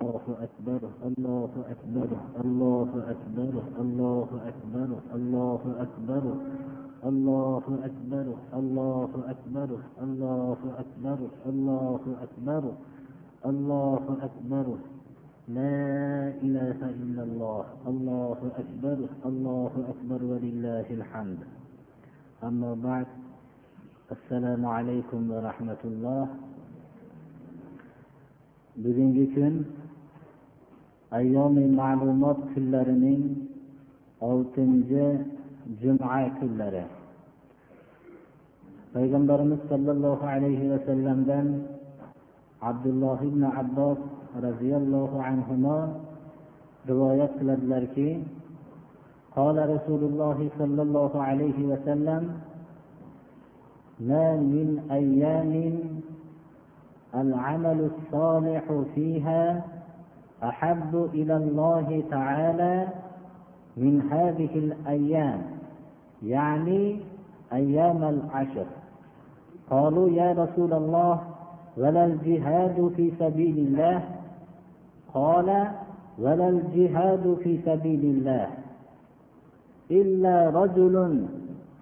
الله أكبر الله أكبر الله أكبر الله أكبر الله أكبر الله أكبر الله أكبر الله أكبر الله أكبر الله أكبر لا إله إلا الله الله أكبر الله أكبر ولله الحمد أما بعد السلام عليكم ورحمة الله bugungi kun ayyomi ma'lumot kunlarining oltinchi juma kunlari payg'ambarimiz sollallohu alayhi vasallamdan abdulloh ibn abbos roziyallohu anhu rivoyat qiladilarki قال رسول الله صلى الله عليه وسلم ما من أيام العمل الصالح فيها أحب إلى الله تعالى من هذه الأيام يعني أيام العشر. قالوا يا رسول الله ولا الجهاد في سبيل الله؟ قال ولا الجهاد في سبيل الله. إلا رجل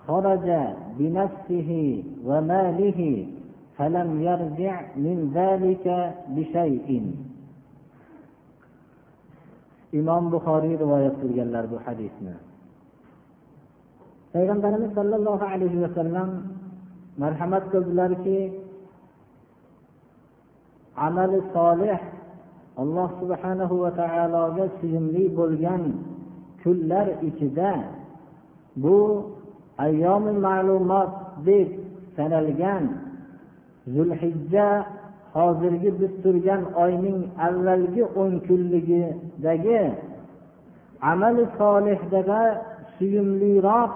خرج بنفسه وماله فلم يرجع من ذلك بشيء. Imom buxoriy rivoyat qilganlar bu hadisni. Payg'ambarimiz sollallohu alayhi vasallam marhamat qildilarki amali solih alloh subhanahu va taologa suyumli bo'lgan kunlar ichida bu ayyomi ma'lumot deb sanalgan zulhijja hozirgi biz turgan oyning avvalgi o'n kunligidagi amali solihdaga suyumliroq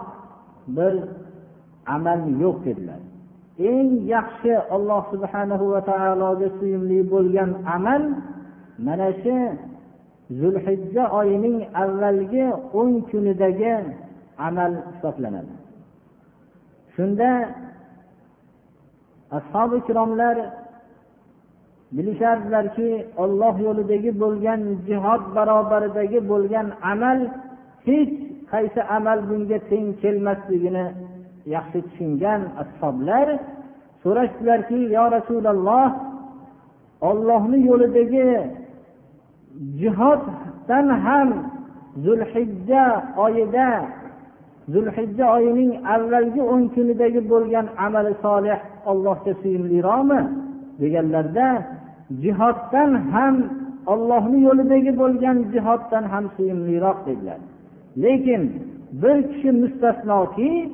bir amal yo'q dedilar. Eng yaxshi alloh subhanahu va taologa suyumli bo'lgan amal mana shu zulhijja oyining avvalgi o'n kunidagi amal hisoblanadi. Shunda ashobi ikromlar bilishardilarki olloh yo'lidagi bo'lgan jihod barobaridagi bo'lgan amal hech qaysi amal bunga teng kelmasligini yaxshi tushungan ashoblar so'rashdilarki yo rasululloh ollohni yo'lidagi jihoddan ham zulhijja oyida zulhijja oyining avvalgi o'n kunidagi bo'lgan amali solih allohga suyimliroqmi? deganlarda jihoddan ham ollohni yo'lidagi bo'lgan jihoddan ham suyumliroq dedilar. Lekin bir kishi mustasnoki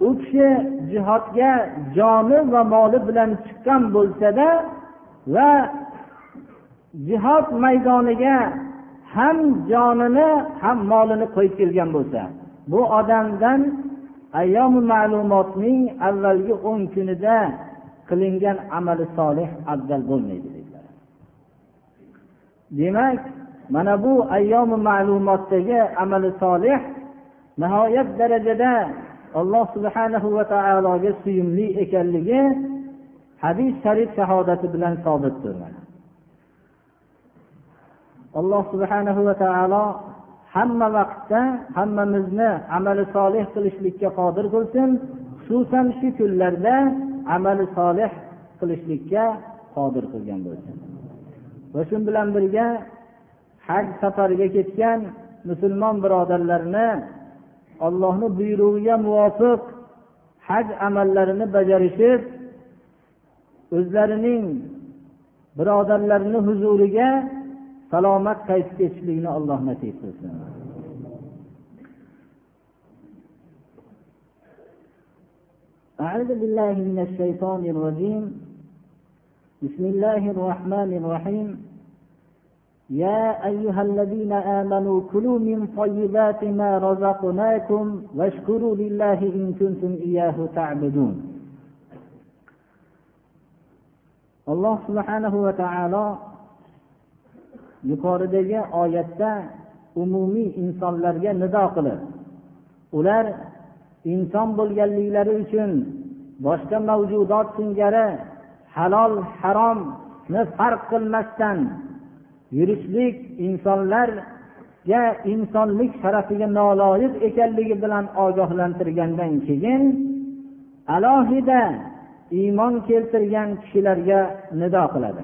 u kishi jihodga joni va moli bilan chiqqan bo'lsada va jihod maydoniga ham jonini ham molini qo'yib kelgan bo'lsa bu odamdan ayyomi ma'lumotning avvalgi o'n kunida qilingan amali solih afzal bo'lmaydi dedilar. Demak mana bu ayyomi ma'lumotdagi amali solih nihoyat darajada alloh subhanahu va taologa suyumli ekanligi hadis sharif shahodati bilan sobitdir alloh subhanahu va taolo hamma vaqtda hammamizni amali solih qilishlikka qodir qilsin xususan shu kunlarda amali solih qilishlikka qodir qilgan bo'lsin. Va shu bilan birga haj safariga ketgan musulmon birodarlarni ollohni buyrug'iga muvofiq haj amallarini bajarishib o'zlarining birodarlarini huzuriga salomat qaytib ketishlikni alloh nasib qilsin. أعوذ بالله من الشيطان الرجيم بسم الله الرحمن الرحيم يا أيها الذين آمنوا كلوا من طيبات ما رزقناكم واشكروا لله إن كنتم إياه تعبدون الله سبحانه وتعالى yuqoridagi oyatda umumiy insonlarga nido qilib ular inson bo'lganliklari uchun boshqa mavjudot singari halol haromni farq qilmasdan yurishlik insonlarga insonlik sharafiga noloyiq ekanligi bilan ogohlantirgandan keyin alohida iymon keltirgan kishilarga nido qiladi.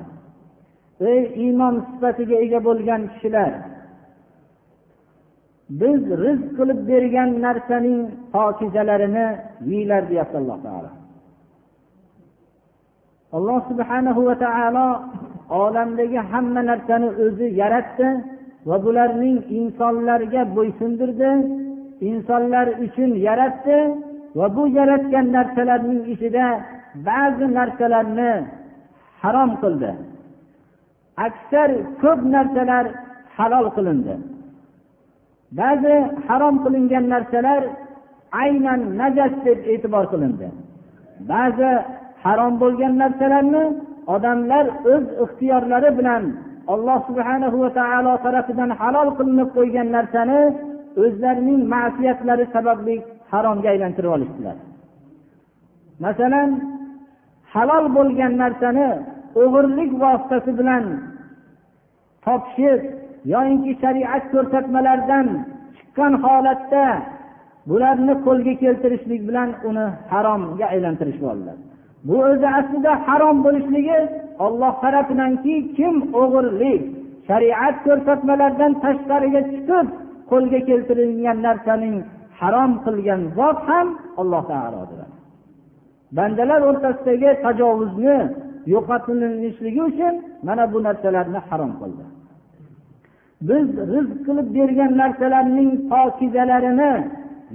Ey iymon sifatiga ega bo'lgan kishilar biz rizq qilib bergan narsaning pokizalarini yeyglar deyapti alloh taolo. Alloh subhanahu va taolo olamdagi hamma narsani o'zi yaratdi va bularning insonlarga bo'ysundirdi insonlar uchun yaratdi va bu yaratgan narsalarning ichida ba'zi narsalarni harom qildi. Aksar ko'p narsalar halol qilindi. Ba'zi harom qilingan narsalar aynan najas deb e'tibor qilindi. Ba'zi harom bo'lgan narsalarni odamlar o'z ixtiyorlari bilan alloh subhana va taolo tarafidan halol qilinib qo'ygan narsani o'zlarining ma'siyatlari sababli haromga aylantirib olishdilar. Masalan halol bo'lgan narsani o'g'irlik vositasi bilan topishib yoyinki shariat ko'rsatmalaridan chiqqan holatda bularni qo'lga keltirishlik bilan uni haromga aylantirishib oldilar bu o'zi aslida harom bo'lishligi olloh tarafidanki kim o'g'irlik shariat ko'rsatmalaridan tashqariga chiqib qo'lga keltirilgan narsaning harom qilgan zot ham alloh taolodir. Bandalar o'rtasidagi tajovuzni yo'qotilishligi uchun mana bu narsalarni harom qildi. Biz rizq qilib bergan narsalarning pokizalarini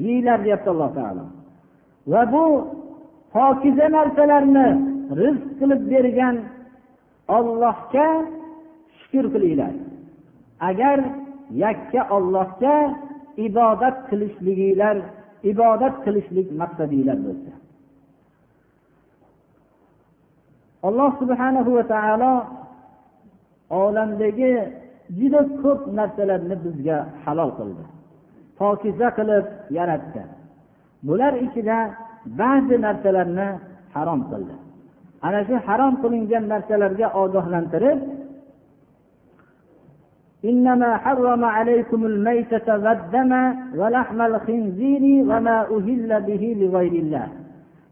yeyglar deyapti alloh taolo. Va bu pokiza narsalarni rizq qilib bergan ollohga shukur qilinglar. Agar yakka ollohga ibodat qilishliginglar ibodat qilishlik maqsadinglar bo'lsa. Alloh subhanahu va taolo olamdagi juda ko'p narsalarni bizga halol qildi pokiza qilib yaratdi bular ichida ba'zi narsalarni harom qildi ana shu harom qilingan narsalarga ogohlantirib إنما حرم عليكم الميتة والدم ولحم الخنزير وما أهل به لغير الله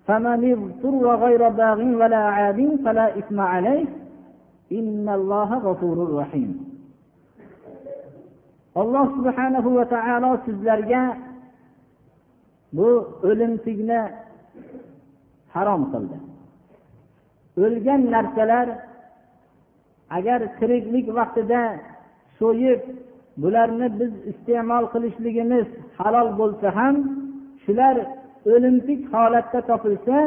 فمن اضطر غير باغ ولا عاد فلا إثم عليه إن الله غفور رحيم alloh subhanahu va taolo sizlarga bu o'limtikni harom qildi. O'lgan narsalar agar tiriklik vaqtida so'yib bularni biz iste'mol qilishligimiz halol bo'lsa ham shular o'limtik holatda topilsa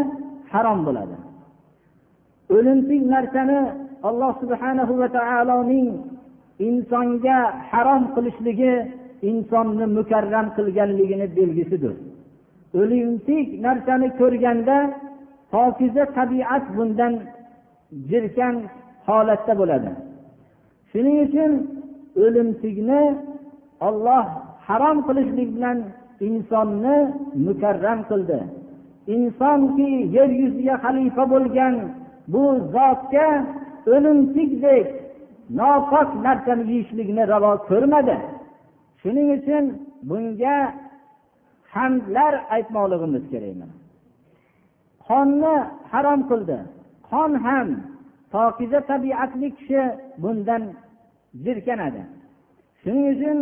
harom bo'ladi. O'limtik narsani alloh subhanahu va taoloning insonga harom qilishligi insonni mukarram qilganligini belgisidir. O'limtik narsani ko'rganda pokiza tabiat bundan jirkan holatda bo'ladi. Shuning uchun o'limtikni olloh harom qilishlik bilan insonni mukarram qildi. Insonki yer yuziga xalifa bo'lgan bu zotga o'limtikdek nopok narsani yeyishlikni ravo ko'rmadi. Shuning uchun bunga hamdlar aytmoqligimiz kerak qonni harom qildi. Qon ham pokiza tabiatli kishi bundan jirkanadi shuning uchun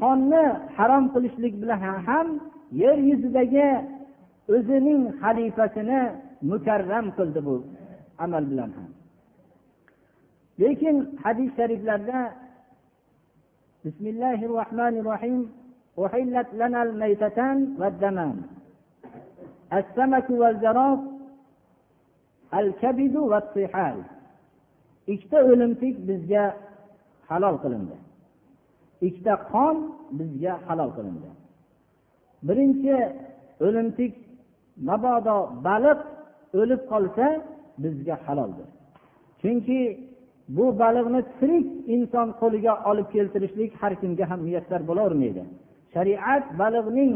qonni harom qilishlik bilan ham yer yuzidagi o'zining xalifasini mukarram qildi bu amal bilan ham. lekin hadis shariflarda bismillahi rohmanir rohim أحلت لنا الميتتان والدمان السمك والجراد الكبد والطحال ikkita o'limtik bizga halol qilindi ikkita qon bizga halol qilindi birinchi o'limtik mabodo baliq o'lib qolsa bizga haloldir chunki bu baliqni tirik inson qo'liga olib keltirishlik har kimga ham muyassar bo'lavermaydi. Shariat baliqning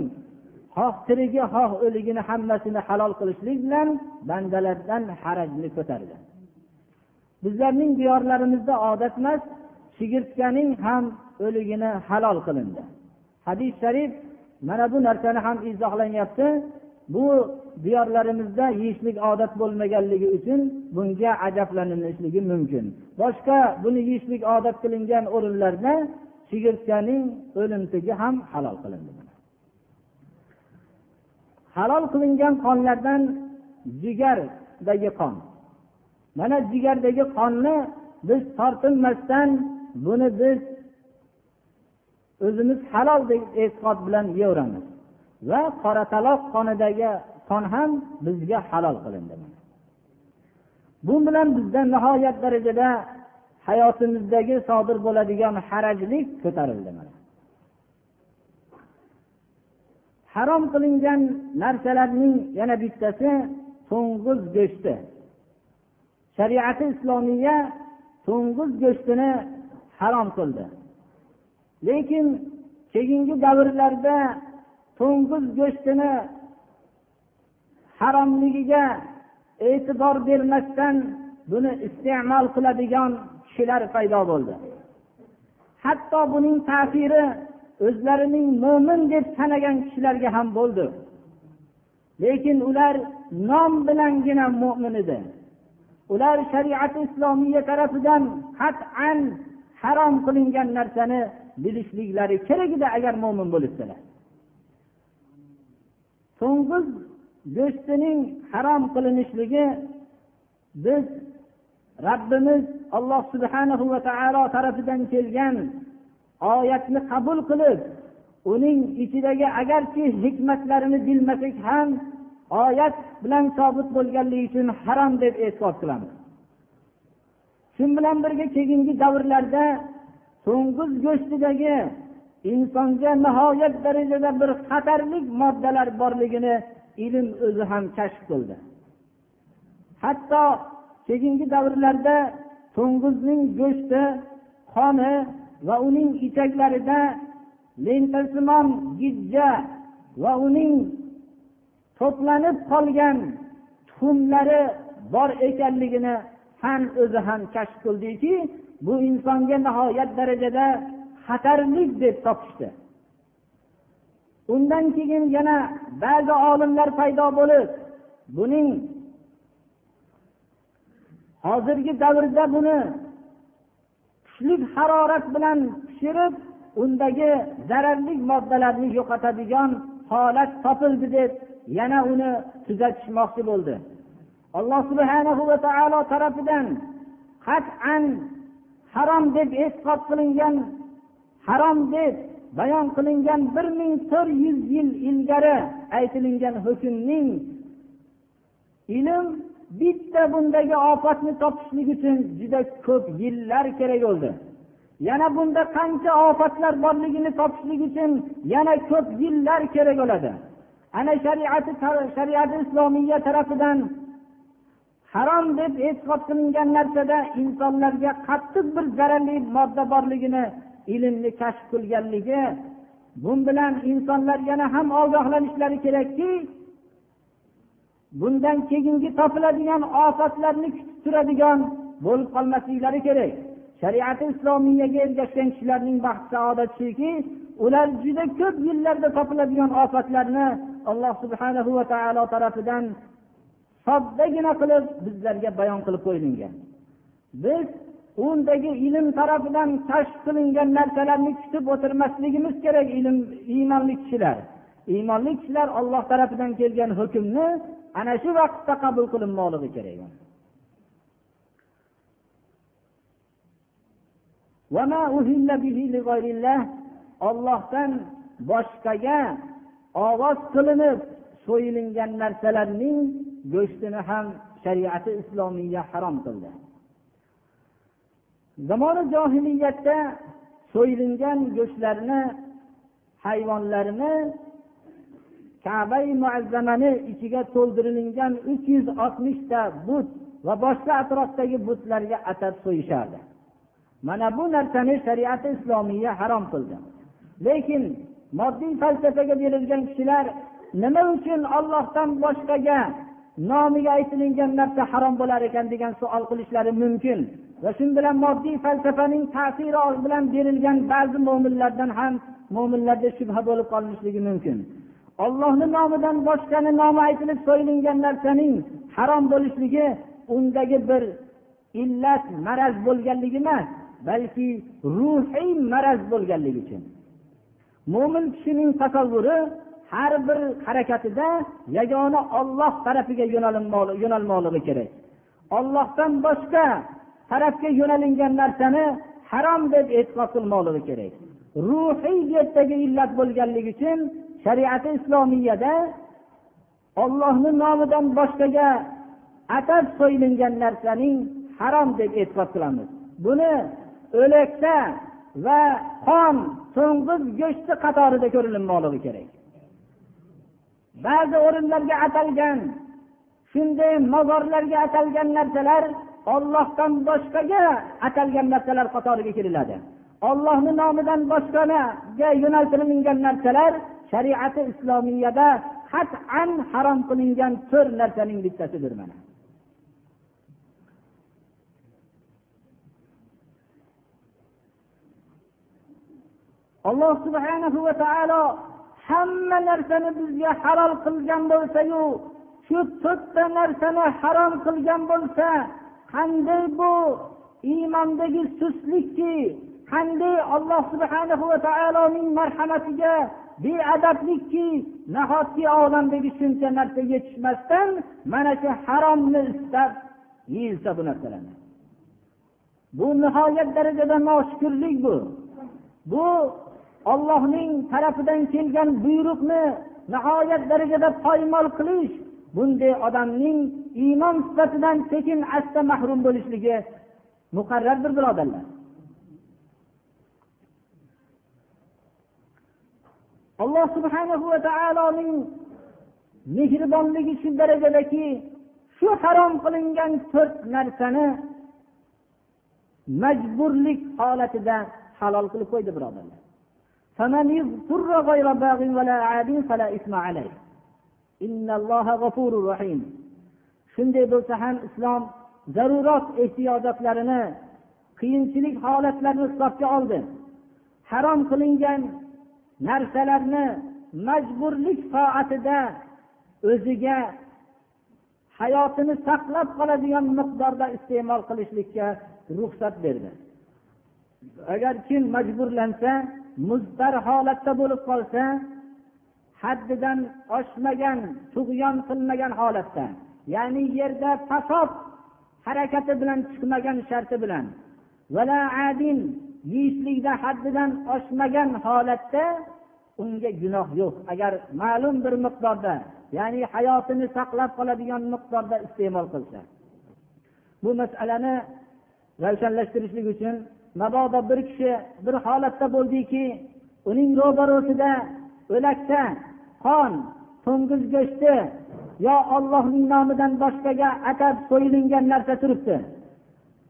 xoh tirigi xoh o'ligini hammasini halol qilishlik bilan bandalardan harajni ko'tardi. Bizlarning diyorlarimizda odat emas chigirtkaning ham o'ligini halol qilindi. Hadis sharif mana bu narsani ham izohlanyapti. Bu diyorlarimizda yeyishlik odat bo'lmaganligi uchun bunga ajablanilishligi mumkin. Boshqa buni yeyishlik odat qilingan o'rinlarda chigirtkaning o'limtigi ham halol qilindi. Halol qilingan qonlardan jigardagi qon. Mana jigardagi qonni biz tortinmasdan buni biz o'zimiz halol deb e'tiqod bilan yeyveramiz. Va qorataloq qonidagi qon ham bizga halol qilindi bu bilan bizda nihoyat darajada hayotimizdagi sodir bo'ladigan harajlik ko'tarildi harom qilingan narsalarning yana bittasi to'ng'iz go'shti. Shariati islomiya to'ng'iz go'shtini harom qildi. Lekin keyingi davrlarda to'ng'iz go'shtini haromligiga e'tibor bermasdan buni iste'mol qiladigan kishilar paydo bo'ldi. Hatto buning ta'siri o'zlarining mo'min deb sanagan kishilarga ham bo'ldi. Lekin ular nom bilangina mo'min edi. Ular shariati islomiya tarafidan qat'an harom qilingan narsani bilishliklari kerak edi agar mo'min bo'lishsalar to'ng'iz go'shtining harom qilinishligi biz rabbimiz alloh subhanahu va taolo tarafidan kelgan oyatni qabul qilib uning ichidagi agarki hikmatlarini bilmasak ham oyat bilan sobit bo'lganligi uchun harom deb e'tiqod qilamiz. Shu bilan birga keyingi davrlarda to'ng'iz go'shtidagi insonga nihoyat darajada bir xatarli moddalar borligini ilm o'zi ham kashf qildi. Hatto keyingi davrlarda to'ng'izning go'shti qoni va uning ichaklarida lentasimon gijja va uning to'planib qolgan tuxumlari bor ekanligini fan o'zi ham kashf qildiki bu insonga nihoyat darajada xatarli deb topishdi. Undan keyin yana ba'zi olimlar paydo bo'lib buning hozirgi davrda buni kuchli harorat bilan pishirib undagi zararli moddalarni yo'qotadigan holat topildi deb yana uni tuzatishmoqchi bo'ldi. Alloh subhanahu va taolo tarafidan qat'an harom deb e'tiqod qilingan harom deb bayon qilingan bir ming to'rt yuz yil ilgari aytilingan hukmning ilm bitta bundagi ofatni topishlik uchun juda ko'p yillar kerak bo'ldi. Yana bunda qancha ofatlar borligini topishlik uchun yana ko'p yillar kerak bo'ladi. Ana shariati shariati islomiya tarafidan harom deb e'tiqod qilingan narsada insonlarga qattiq bir zararli modda borligini ilmni kashf qilganligi bu bilan insonlar yana ham ogohlanishlari kerakki bundan keyingi topiladigan ofatlarni kutib turadigan bo'lib qolmasliklari kerak. Shariati islomiyaga ergashgan kishilarning baxt saodati shuki ular juda ko'p yillarda topiladigan ofatlarni alloh subhanahu va taolo tarafidan soddagina qilib bizlarga bayon qilib qo'yilgan. Biz undagi ilm tarafidan kashf qilingan narsalarni kutib o'tirmasligimiz kerak ilm iymonli kishilar. Iymonli kishilar olloh tarafidan kelgan hukmni ana shu vaqtda qabul qilinmoqligi kerak. Ollohdan boshqaga ovoz qilinib so'yilingan narsalarning go'shtini ham shariati islomiya harom qildi. Zamoni johiliyatda so'yilingan go'shtlarni hayvonlarni kabai muazzamani ichiga to'ldirilgan uch yuz oltmishta but va boshqa atrofdagi butlarga atab so'yishardi. Mana bu narsani shariati islomiya harom qildi. Lekin moddiy falsafaga berilgan kishilar nima uchun ollohdan boshqaga nomiga aytilingan narsa harom bo'lar ekan degan savol qilishlari mumkin? Va shu bilan moddiy falsafaning ta'siri bilan berilgan ba'zi mo'minlardan ham mo'minlarda shubha bo'lib qolishligi mumkin. Ollohni nomidan boshqani nomi aytilib so'yilingan narsaning harom bo'lishligi undagi bir illat maraz bo'lganligi emas balki ruhiy maraz bo'lganligi uchun. Mo'min kishining tasavvuri har bir harakatida yagona olloh tarafiga yo'nalmoqligi kerak. Ollohdan boshqa tarafga yo'nalingan narsani harom deb e'tiqod qilmoqligi kerak. Ruhiy jihatdagi yerdagi illat bo'lganligi uchun shariati islomiyada ollohni nomidan boshqaga atab so'yilingan narsaning harom deb e'tiqod qilamiz. Buni o'lakda va qon to'ng'iz go'shti qatorida ko'rilinmoqligi kerak. Ba'zi o'rinlarga atalgan shunday mozorlarga atalgan narsalar ollohdan boshqaga atalgan narsalar qatoriga kiriladi ollohni nomidan boshqaga yo'naltirilgan narsalar shariati islomiyada qat'an harom qilingan to'rt narsaning bittasidir mana. Alloh subhanahu va taolo hamma narsani bizga halol qilgan bo'lsayu shu to'rtta narsani harom qilgan bo'lsa qanday bu iymondagi sustlikki qanday alloh subhanahu va taoloning marhamatiga beadablikki nahotki olamdagi shuncha narsa yetishmasdan mana shu haromni istab yeyilsa bu narsalarni? Bu nihoyat darajada noshukurlik bu. Bu ollohning tarafidan kelgan buyruqni nihoyat darajada poymol qilish bunday odamning iymon sifatidan sekin asta mahrum bo'lishligi muqarrardir birodarlar. Alloh subhanahu va taoloning mehribonligi shu darajadaki shu harom qilingan to'rt narsani majburlik holatida halol qilib qo'ydi birodarlar. Shunday bo'lsa ham islom zarurat ehtiyojotlarini qiyinchilik holatlarini hisobga oldi. Harom qilingan narsalarni majburlik soatida o'ziga hayotini saqlab qoladigan miqdorda iste'mol qilishlikka ruxsat berdi. Agar kim majburlansa muztar holatda bo'lib qolsa haddidan oshmagan tug'yon qilmagan holatda ya'ni yerda fasod harakati bilan chiqmagan sharti bilan vala adin yeyishlikda haddidan oshmagan holatda unga gunoh yo'q. Agar ma'lum bir miqdorda ya'ni hayotini saqlab qoladigan miqdorda iste'mol qilsa. Bu masalani ravshanlashtirishlik uchun mabodo bir kishi bir holatda bo'ldiki uning ro'barosida o'lakda qon to'ng'iz go'shti yo ollohning nomidan boshqaga atab so'yilingan narsa turibdi.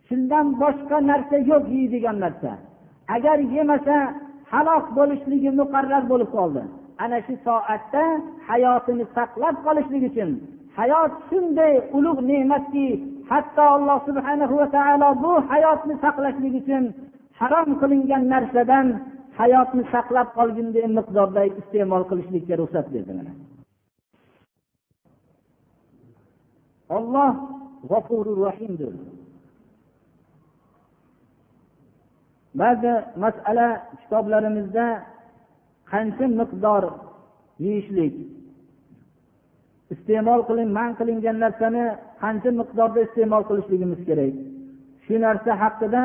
Shundan boshqa narsa yo'q yeydigan narsa. Agar yemasa halok bo'lishligi muqarrar bo'lib qoldi. Ana shu soatda hayotini saqlab qolishlik uchun hayot shunday ulug' ne'matki hatto alloh subhanahu va taolo bu hayotni saqlashlik uchun harom qilingan narsadan hayotni saqlab qolgunday miqdorda iste'mol qilishlikka ruxsat berdi mana. Olloh g'ofuri rohimdir. Ba'zi masala kitoblarimizda qancha miqdor yeyishlik iste'mol qiling man qilingan narsani qancha miqdorda iste'mol qilishligimiz kerak. Shu narsa haqida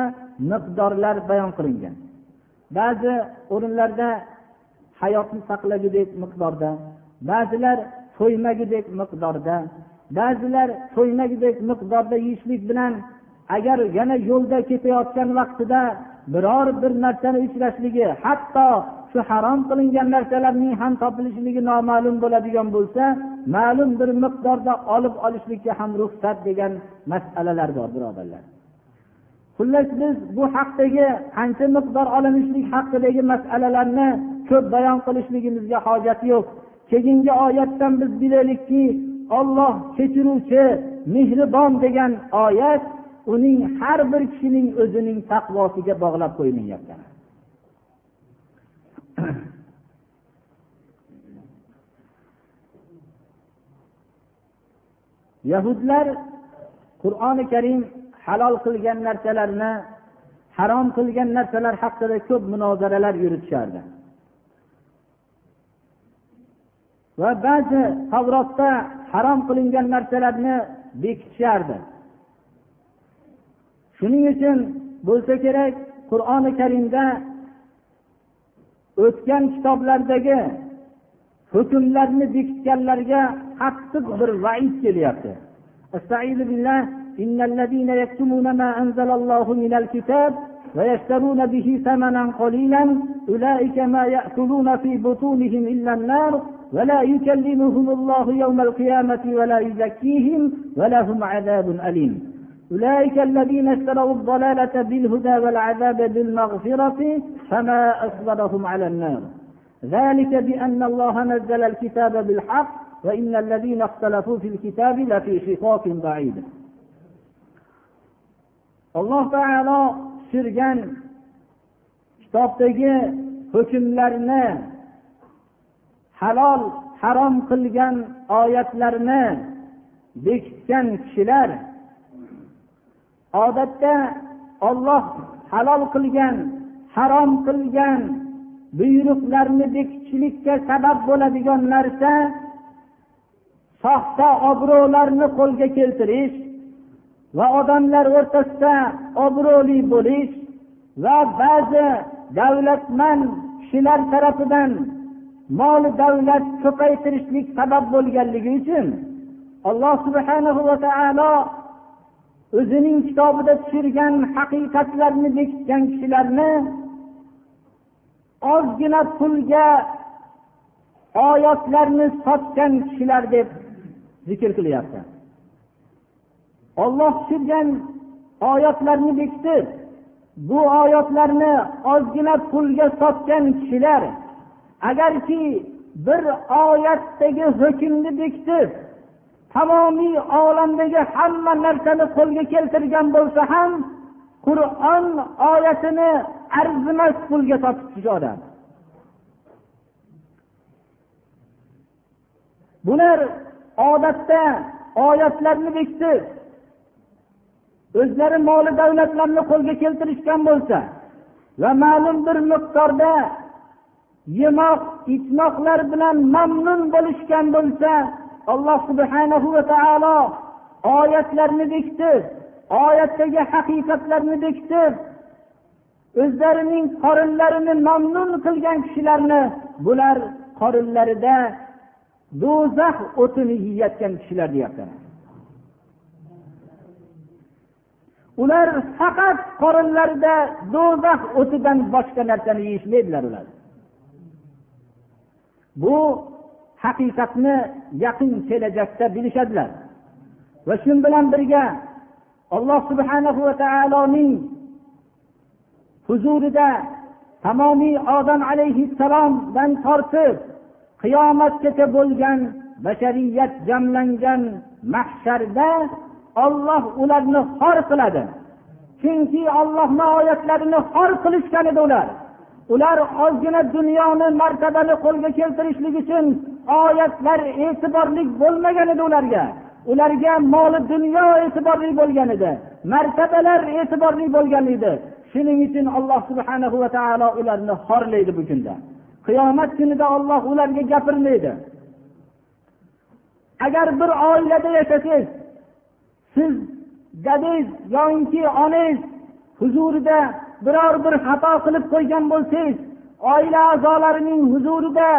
miqdorlar bayon qilingan. Ba'zi o'rinlarda hayotni saqlagudek miqdorda ba'zilar to'ymagudek miqdorda ba'zilar to'ymagudek miqdorda yeyishlik bilan agar yana yo'lda ketayotgan vaqtida biror bir narsani uchrashligi hatto shu harom qilingan narsalarning ham topilishligi noma'lum bo'ladigan bo'lsa ma'lum bir miqdorda olib olishlikka ham ruxsat degan masalalar bor birodarlar. Xullas biz bu haqdagi qancha miqdor olinishlik haqidagi masalalarni ko'p bayon qilishligimizga hojat yo'q. Keyingi oyatdan biz bilaylikki olloh kechiruvchi mehribon degan oyat uning har bir kishining o'zining taqvosiga bog'lab qo'yilyapti yahudlar qur'oni karim halol qilgan narsalarni harom qilgan narsalar haqida ko'p munozaralar yuritishardi. va ba'zi tavrotda harom qilingan narsalarni bekitishardi shuning uchun bo'lsa kerak qur'oni karimda o'tgan kitoblardagi hukmlarni bekitganlarga qattiq bir vaid kelyapti إن الذين يكتمون ما أنزل الله من الكتاب ويشترون به ثمنا قليلا أولئك ما يأكلون في بطونهم إلا النار ولا يكلمهم الله يوم القيامة ولا يزكيهم ولهم عذاب أليم. أولئك الذين اشتروا الضلالة بالهدى والعذاب بالمغفرة فما أصبرهم على النار. ذلك بأن الله نزل الكتاب بالحق وإن الذين اختلفوا في الكتاب لفي شقاق بعيد. alloh taolo tushirgan kitobdagi hukmlarni halol harom qilgan oyatlarni bekitgan kishilar odatda olloh halol qilgan harom qilgan buyruqlarni bekitishlikka sabab bo'ladigan narsa soxta obro'larni qo'lga keltirish va odamlar o'rtasida obro'li bo'lish va ba'zi davlatmand kishilar tarafidan mol davlat ko'paytirishlik sabab bo'lganligi uchun alloh subhanahu va taolo o'zining kitobida tushirgan haqiqatlarni bekitgan kishilarni ozgina pulga oyatlarni sotgan kishilar deb zikr qilyapti. Olloh tushirgan oyatlarni bekitib bu oyatlarni ozgina pulga sotgan kishilar agarki bir oyatdagi hukmni bekitib tamomiy olamdagi hamma narsani qo'lga keltirgan bo'lsa ham qur'on oyatini arzimas pulga sotib odam. Bular odatda oyatlarni bekitib o'zlari moli davlatlarni qo'lga keltirishgan bo'lsa va ma'lum bir miqdorda yemoq ichmoqlar bilan mamnun bo'lishgan bo'lsa alloh subhanahu va taolo oyatlarni bekitib oyatdagi haqiqatlarni bekitib o'zlarining qorinlarini mamnun qilgan kishilarni bular qorinlarida do'zax o'tini yeyayotgan kishilar deyapti. Ular faqat qorinlarida do'zax o'tidan boshqa narsani yeyishmaydilar ular. Bu haqiqatni yaqin kelajakda bilishadilar. Va shu bilan birga alloh subhanahu va taoloning huzurida tamomiy odam alayhissalomdan tortib qiyomatgacha bo'lgan bashariyat jamlangan mahsharda olloh ularni xor qiladi. Chunki ollohni oyatlarini xor qilishgan edi ular. Ular ozgina dunyoni martabani qo'lga keltirishlik uchun oyatlar e'tiborli bo'lmagan edi ularga. Ularga moli dunyo e'tiborli bo'lgan edi martabalar e'tiborli bo'lgan edi. Shuning uchun alloh subhana va taolo ularni xorlaydi bu kunda. Qiyomat kunida olloh ularga gapirmaydi. Agar bir oilada yashasangiz siz dadangiz yoinki onangiz huzurida biror bir xato qilib qo'ygan bo'lsangiz oila a'zolarining huzurida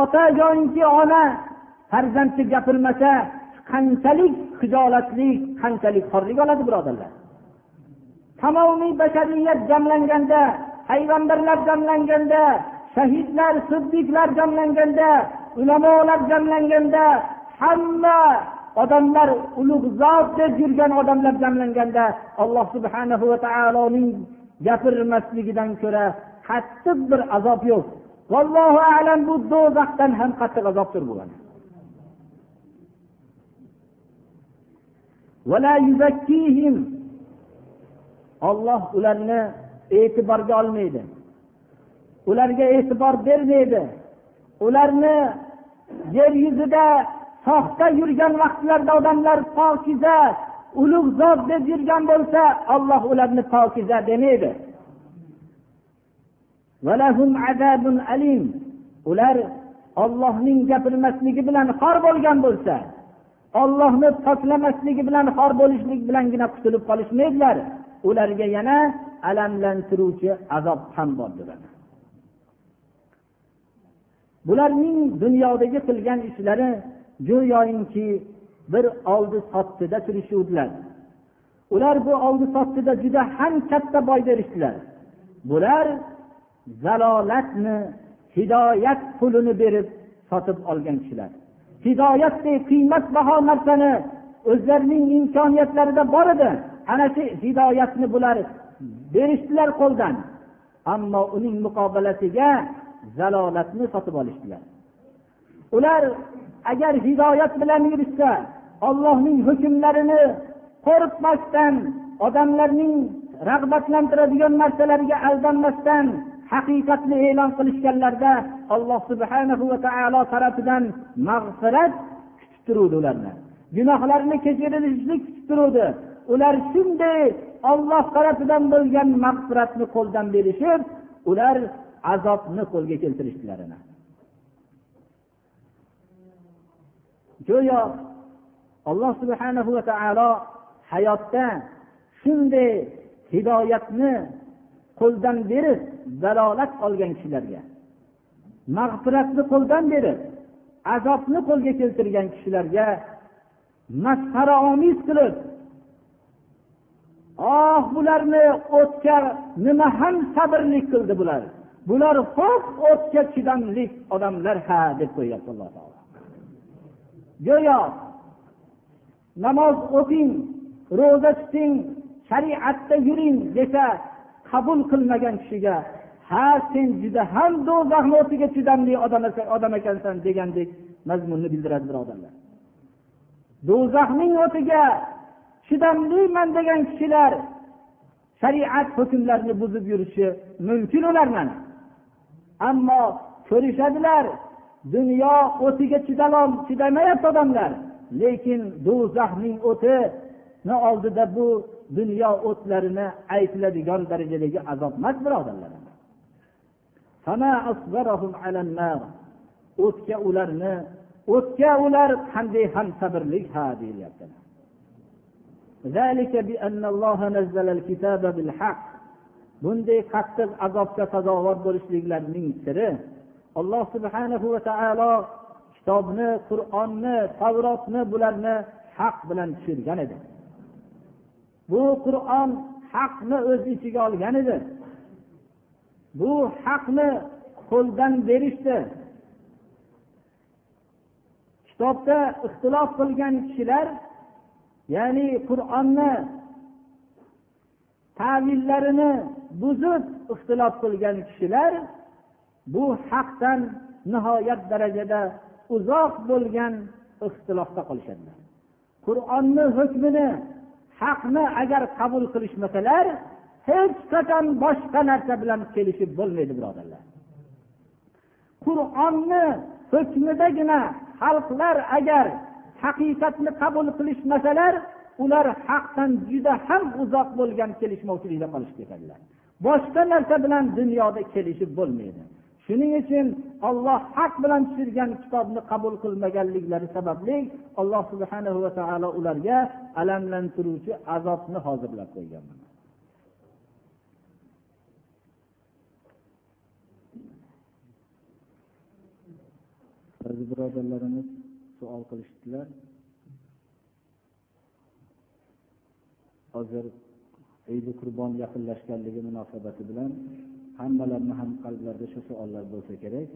ota yoinki ona farzandga gapirmasa qanchalik hijolatlik qanchalik xorlik oladi birodarlar? Tamomiy bashariyat jamlanganda payg'ambarlar jamlanganda shahidlar siddiqlar jamlanganda ulamolar jamlanganda hamma odamlar ulug' zot deb yurgan odamlar jamlanganda alloh subhanahu va taoloning gapirmasligidan ko'ra qattiq bir azob yo'q. Vallohu alam bu do'zaxdan ham qattiq azobdir bu olloh ularni e'tiborga olmaydi. Ularga e'tibor bermaydi. Ularni yer yuzida soxta yurgan vaqtlarda odamlar pokiza ulug' zot deb yurgan bo'lsa olloh ularni pokiza demaydi. Ular ollohning gapirmasligi bilan xor bo'lgan bo'lsa ollohni poklamasligi bilan xor bo'lishlik bilangina qutulib qolishmaydilar. Ularga yana alamlantiruvchi azob ham bordir bularning dunyodagi qilgan ishlari go'yoinki bir oldi sottida turishuvdilar. Ular bu oldi sottida juda ham katta boy berishdilar. Bular zalolatni hidoyat pulini berib sotib olgan kishilar. Hidoyatdek qiymatbaho narsani o'zlarining imkoniyatlarida bor edi. Ana shu hidoyatni bular berishdilar qo'ldan. Ammo uning muqobalasiga zalolatni sotib olishdilar. Ular agar hidoyat bilan yurishsa ollohning hukmlarini qo'rqmasdan odamlarning rag'batlantiradigan narsalarga aldanmasdan haqiqatni e'lon qilishganlarida alloh subhanahu va taolo tarafidan mag'firat kutib turuvdi ularni. Gunohlarini kechirilishlik kutib turuvdi. Ular shunday olloh tarafidan bo'lgan mag'firatni qo'ldan berishib ular azobni qo'lga keltirishdilar go'yo alloh subhana va taolo hayotda shunday hidoyatni qo'ldan berib dalolat olgan kishilarga mag'firatni qo'ldan berib azobni qo'lga keltirgan kishilarga masxaraomiz qilib oh bularni o'tga nima ham sabrlik qildi bular. Bular xo'p o'tga chidamli odamlar ha deb qo'yyapti alloh taolo. Go'yo namoz o'qing ro'za tuting shariatda yuring desa qabul qilmagan kishiga ha sen juda ham do'zaxni o'tiga chidamli odam ekansan degandek mazmunni bildiradi birodarlar do'zaxning o'tiga chidamliman degan kishilar shariat hukmlarini buzib yurishi mumkin ulardan ammo ko'rishadilar dunyo o'tiga chidamayapti odamlar. Lekin do'zaxning o'tini oldida bu dunyo o'tlarini aytiladigan darajadagi azob emas birodarlar. O'tga ularni o'tga ular qanday ham sabrlik ha deyilyapti bunday qattiq azobga sazovor bo'lishliklarining siri alloh subhanahu va taolo kitobni qur'onni tavrotni bularni haq bilan tushirgan edi. Bu qur'on haqni o'z ichiga olgan edi. Bu haqni qo'ldan berishdi. Kitobda ixtilof qilgan kishilar ya'ni qur'onni tavillarini buzib ixtilof qilgan kishilar bu haqdan nihoyat darajada uzoq bo'lgan ixtilofda qolishadilar qur'onni hukmini haqni agar qabul qilishmasalar hech qachon boshqa narsa bilan kelishib bo'lmaydi birodarlar. Qur'onni hukmidagina xalqlar agar haqiqatni qabul qilishmasalar ular haqdan juda ham uzoq bo'lgan kelishmovchilikda qolishib ketadilar. Boshqa narsa bilan dunyoda kelishib bo'lmaydi. Shuning uchun olloh haq bilan tushirgan kitobni qabul qilmaganliklari sababli alloh subhana va taolo ularga alamlantiruvchi azobni hozirlab qo'ygan ba'zi birodarlarimiz savol qilishdilar. Hozir idi qurbon yaqinlashganligi munosabati bilan hammalarni ham qalblarida shu savollar bo'lsa kerak.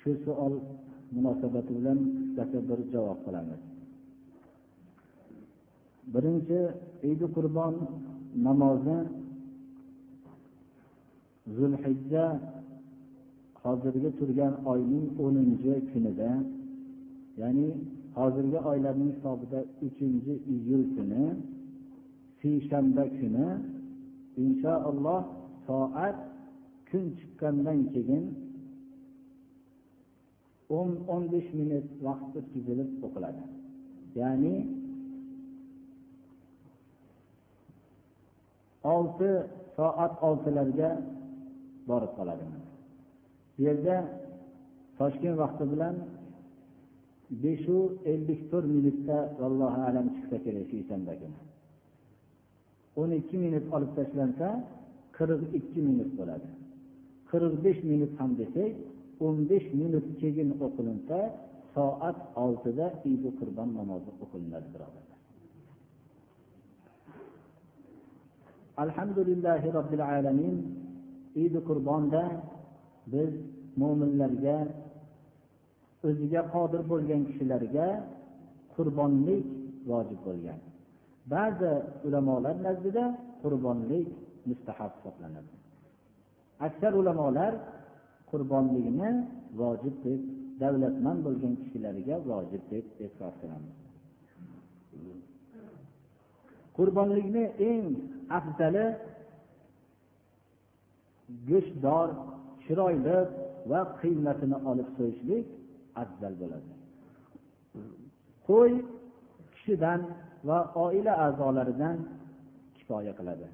Shu savol munosabati bilan qisqacha bir javob qilamiz. Birinchi idi qurbon namozi zulhijja hozirgi turgan oyning o'ninchi kunida ya'ni hozirgi oylarning hisobida uchinchi iyul kuni seshanba kuni inshaalloh soat kun chiqqandan keyin o'n o'n besh minut vaqt o'tkazilib o'qiladi. Ya'ni olti soat oltilarga borib qoladi. Bu yerda toshkent vaqti bilan beshu ellik to'rt minutda vallohu alam chiqsa kerak seshanba kuni o'n ikki minut olib tashlansa qirq ikki minut bo'ladi. qirq besh minut ham desak o'n besh minut keyin o'qilinsa soat oltida idi qurbon namozi o'qilinadi birodarlar. Alhamdulillahi robbil alamin idi qurbonda biz mo'minlarga o'ziga qodir bo'lgan kishilarga qurbonlik vojib bo'lgan. Ba'zi ulamolar nazdida qurbonlik mustahab hisoblanadi. Aksar ulamolar qurbonlikni vojib deb davlatmand bo'lgan kishilarga vojib deb e'tirof qilamiz. Qurbonlikni eng afzali go'shtdor chiroyli va qiymatini olib so'yishlik afzal bo'ladi. Qo'y kishidan va oila a'zolaridan kifoya qiladi.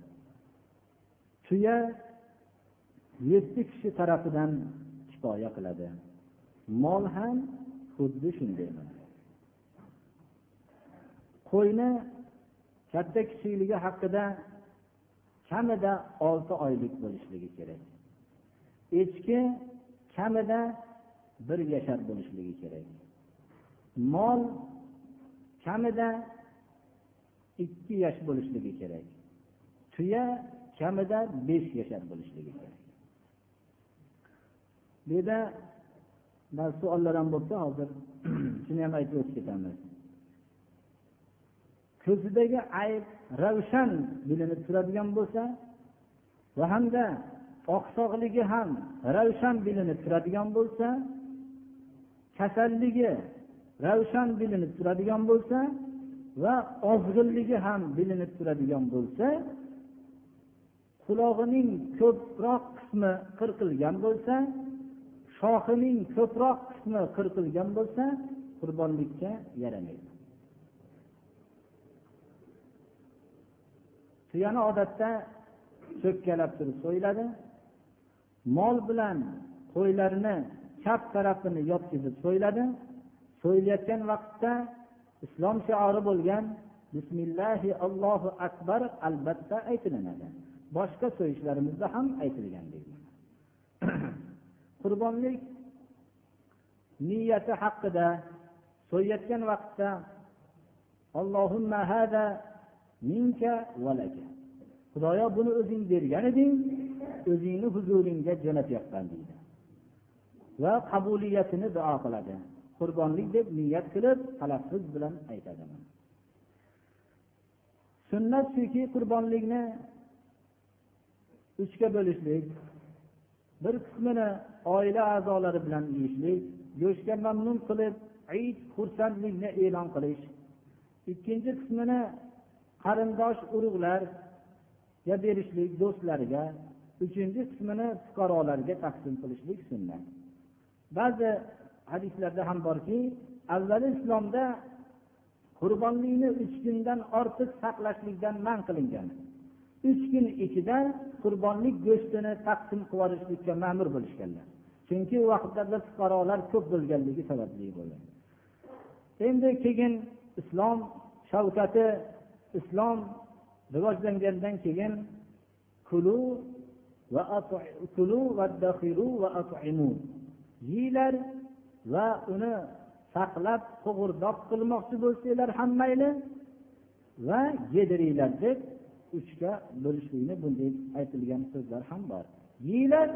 Tuya yetti kishi tarafidan kifoya qiladi. Mol ham xuddi shunday qo'yni katta kichikligi haqida kamida olti oylik bo'lishligi kerak. Echki kamida bir yashar bo'lishligi kerak. Mol kamida ikki yosh bo'lishligi kerak. Tuya kamida besh yashar bo'lishligi kerak. Bu yerda savollar ham bo'libdi hozir shuni ham aytib o'tib ketamiz. Ko'zidagi ayb ravshan bilinib turadigan bo'lsa va hamda oqsoqligi ham ravshan bilinib turadigan bo'lsa kasalligi ravshan bilinib turadigan bo'lsa va ozg'inligi ham bilinib turadigan bo'lsa qulog'ining ko'proq qismi qirqilgan bo'lsa shoxining ko'proq qismi qirqilgan bo'lsa qurbonlikka yaramaydi. Tuyani odatda cho'kkalab turib so'yiladi. Mol bilan qo'ylarni chap tarafini yotqizib so'yiladi. So'yilayotgan vaqtda islom shiori bo'lgan bismillahi allohu akbar albatta aytilinadi. Boshqa so'yishlarimizda ham aytilgandek qurbonlik niyati haqida so'yayotgan vaqtda allohumma hada minka valaka xudoyo buni o'zing bergan eding o'zingni huzuringga jo'natyapman deydi. Va qabuliyatini duo qiladi. Qurbonlik deb niyat qilib talaffuz bilan aytadi sunnat shuki qurbonlikni uchga bo'lishlik bir qismini oila a'zolari bilan yeyishlik go'shtga mamnun qilib id xursandlikni e'lon qilish. Ikkinchi qismini qarindosh urug'larga berishlik do'stlariga uchinchi qismini fuqarolarga taqsim qilishlik sunnat ba'zi hadislarda ham borki avvali islomda qurbonlikni uch kundan ortiq saqlashlikdan man qilingan. Uch kun ichida qurbonlik go'shtini taqsim qilib yuborishlikka ma'mur bo'lishganlar. Chunki u vaqtlarda fuqarolar ko'p bo'lganligi sababli bo'lgan. Endi keyin islom shavkati islom rivojlangandan keyin kulu va kulu va yeylar va uni saqlab to'g'irdoq qilmoqchi bo'lsanglar ham mayli va yediringlar deb uchga bo'lishlikni bunday aytilgan so'zlar ham bor. Yeylar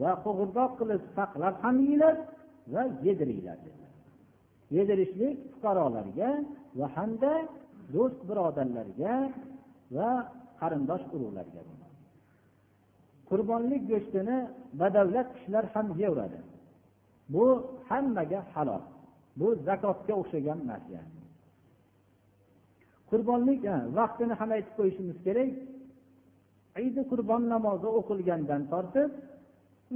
va qo'g'irdoq qilib saqlab ham yeylar va yediringlar yedirishlik fuqarolarga va hamda do'st birodarlarga va qarindosh urug'larga qurbonlik go'shtini badavlat kishilar ham yeyveradi. Bu hammaga halol. Bu zakotga o'xshagan narsa. Qurbonlik vaqtini ham aytib qo'yishimiz kerak. Idi qurbon namozi o'qilgandan tortib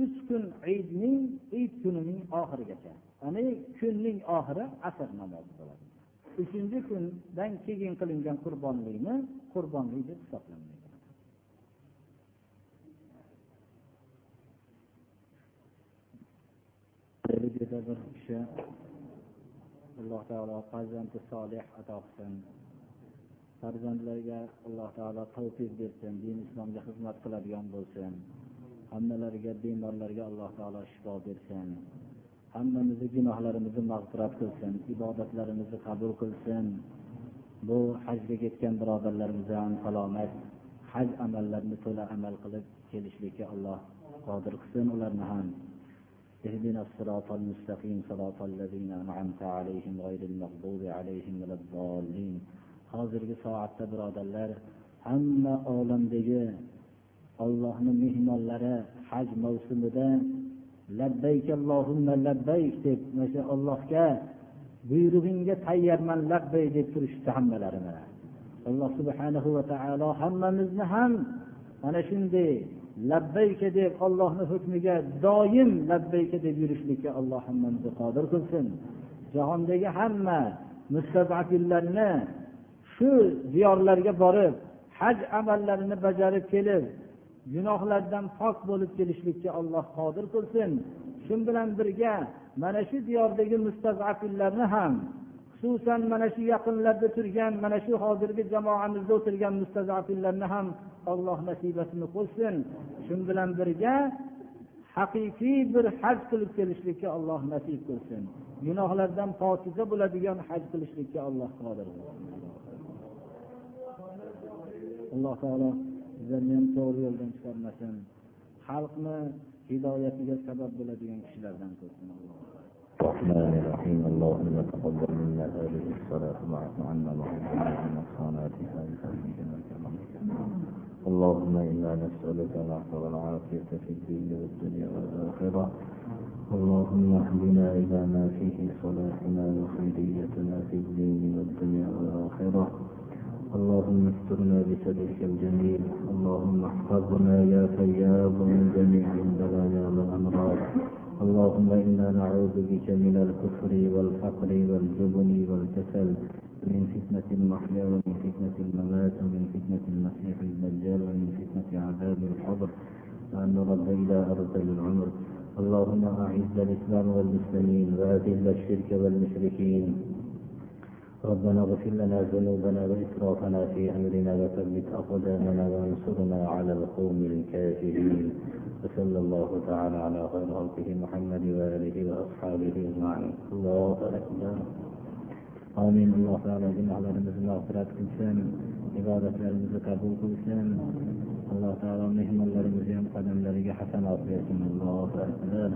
uch kun idning id kunining oxirigacha ya'ni kunning oxiri asr namozi bo'ladi. Uchinchi kundan keyin qilingan qurbonlikni qurbonlik deb hisoblanmaydi bir kishi alloh taolo farzandi solih ato qilsin. farzandlarga alloh taolo tavfiq bersin din islomga xizmat qiladigan bo'lsin hammalariga bemorlarga alloh taolo shifo bersin hammamizni gunohlarimizni mag'firat qilsin ibodatlarimizni qabul qilsin bu hajga ketgan birodarlarimizni ham salomat haj amallarini to'la amal qilib kelishlikka alloh qodir qilsin ularni ham اهدنا الصراط المستقيم صراط الذين أنعمت عليهم غير المغضوب عليهم ولا الضالين hozirgi soatda birodarlar hamma olamdagi ollohni mehmonlari haj mavsumida labbayk allohumma labbayk deb mana shu ollohga buyrug'ingga tayyorman labbay deb turishibdi hammalari mana alloh subhanahu va taolo hammamizni ham mana shunday labbayka deb ollohni hukmiga doim labbayka deb yurishlikka alloh hammamizni qodir qilsin. Jahondagi hamma mustazafillarni shu diyorlarga borib haj amallarini bajarib kelib gunohlardan pok bo'lib kelishlikka alloh qodir qilsin. Shu bilan birga mana shu diyordagi mustazafillarni ham xususan mana shu yaqinlarda turgan mana shu hozirgi jamoamizda o'tirgan mustazafillarni ham alloh nasibasini qilsin shu bilan birga haqiqiy bir haj qilib kelishlikka alloh nasib qilsin. Gunohlardan pokiza bo'ladigan haj qilishlikka alloh qodir alloh taolo bizlarni ham to'g'ri yo'ldan chiqarmasin. Xalqni hidoyatiga sabab bo'ladigan kishilardan qilsin الرحمن الرحيم اللهم تقبل منا هذه الصلاة واعف عنا وعنا صلاتها اللهم إنا نسألك العفو والعافية في الدين والدنيا والآخرة اللهم اهدنا إلى ما فيه صلاحنا وخيريتنا في الدين والدنيا والآخرة اللهم استرنا بسببك الجميل. اللهم احفظنا يا فياض من جميع البلايا والأمراض. اللهم إنا نعوذ بك من الكفر والفقر والجبن والكسل من فتنة المحيا ومن فتنة الممات ومن فتنة المسيح الدجال ومن فتنة عذاب الحضر وأن نرد إلى أرض العمر. اللهم أعز الإسلام والمسلمين وأذل الشرك والمشركين. ربنا اغفر لنا ذنوبنا وإسرافنا في أمرنا وثبت أقدامنا وانصرنا على القوم الكافرين. وصلى الله تعالى على خير خلقه محمد وآله وأصحابه أجمعين. الله أكبر. آمين. الله تعالى جمع لنا عبادة لنا قبول كلسان الله تعالى مهما لنا قدم لنا حسنات الله أكبر.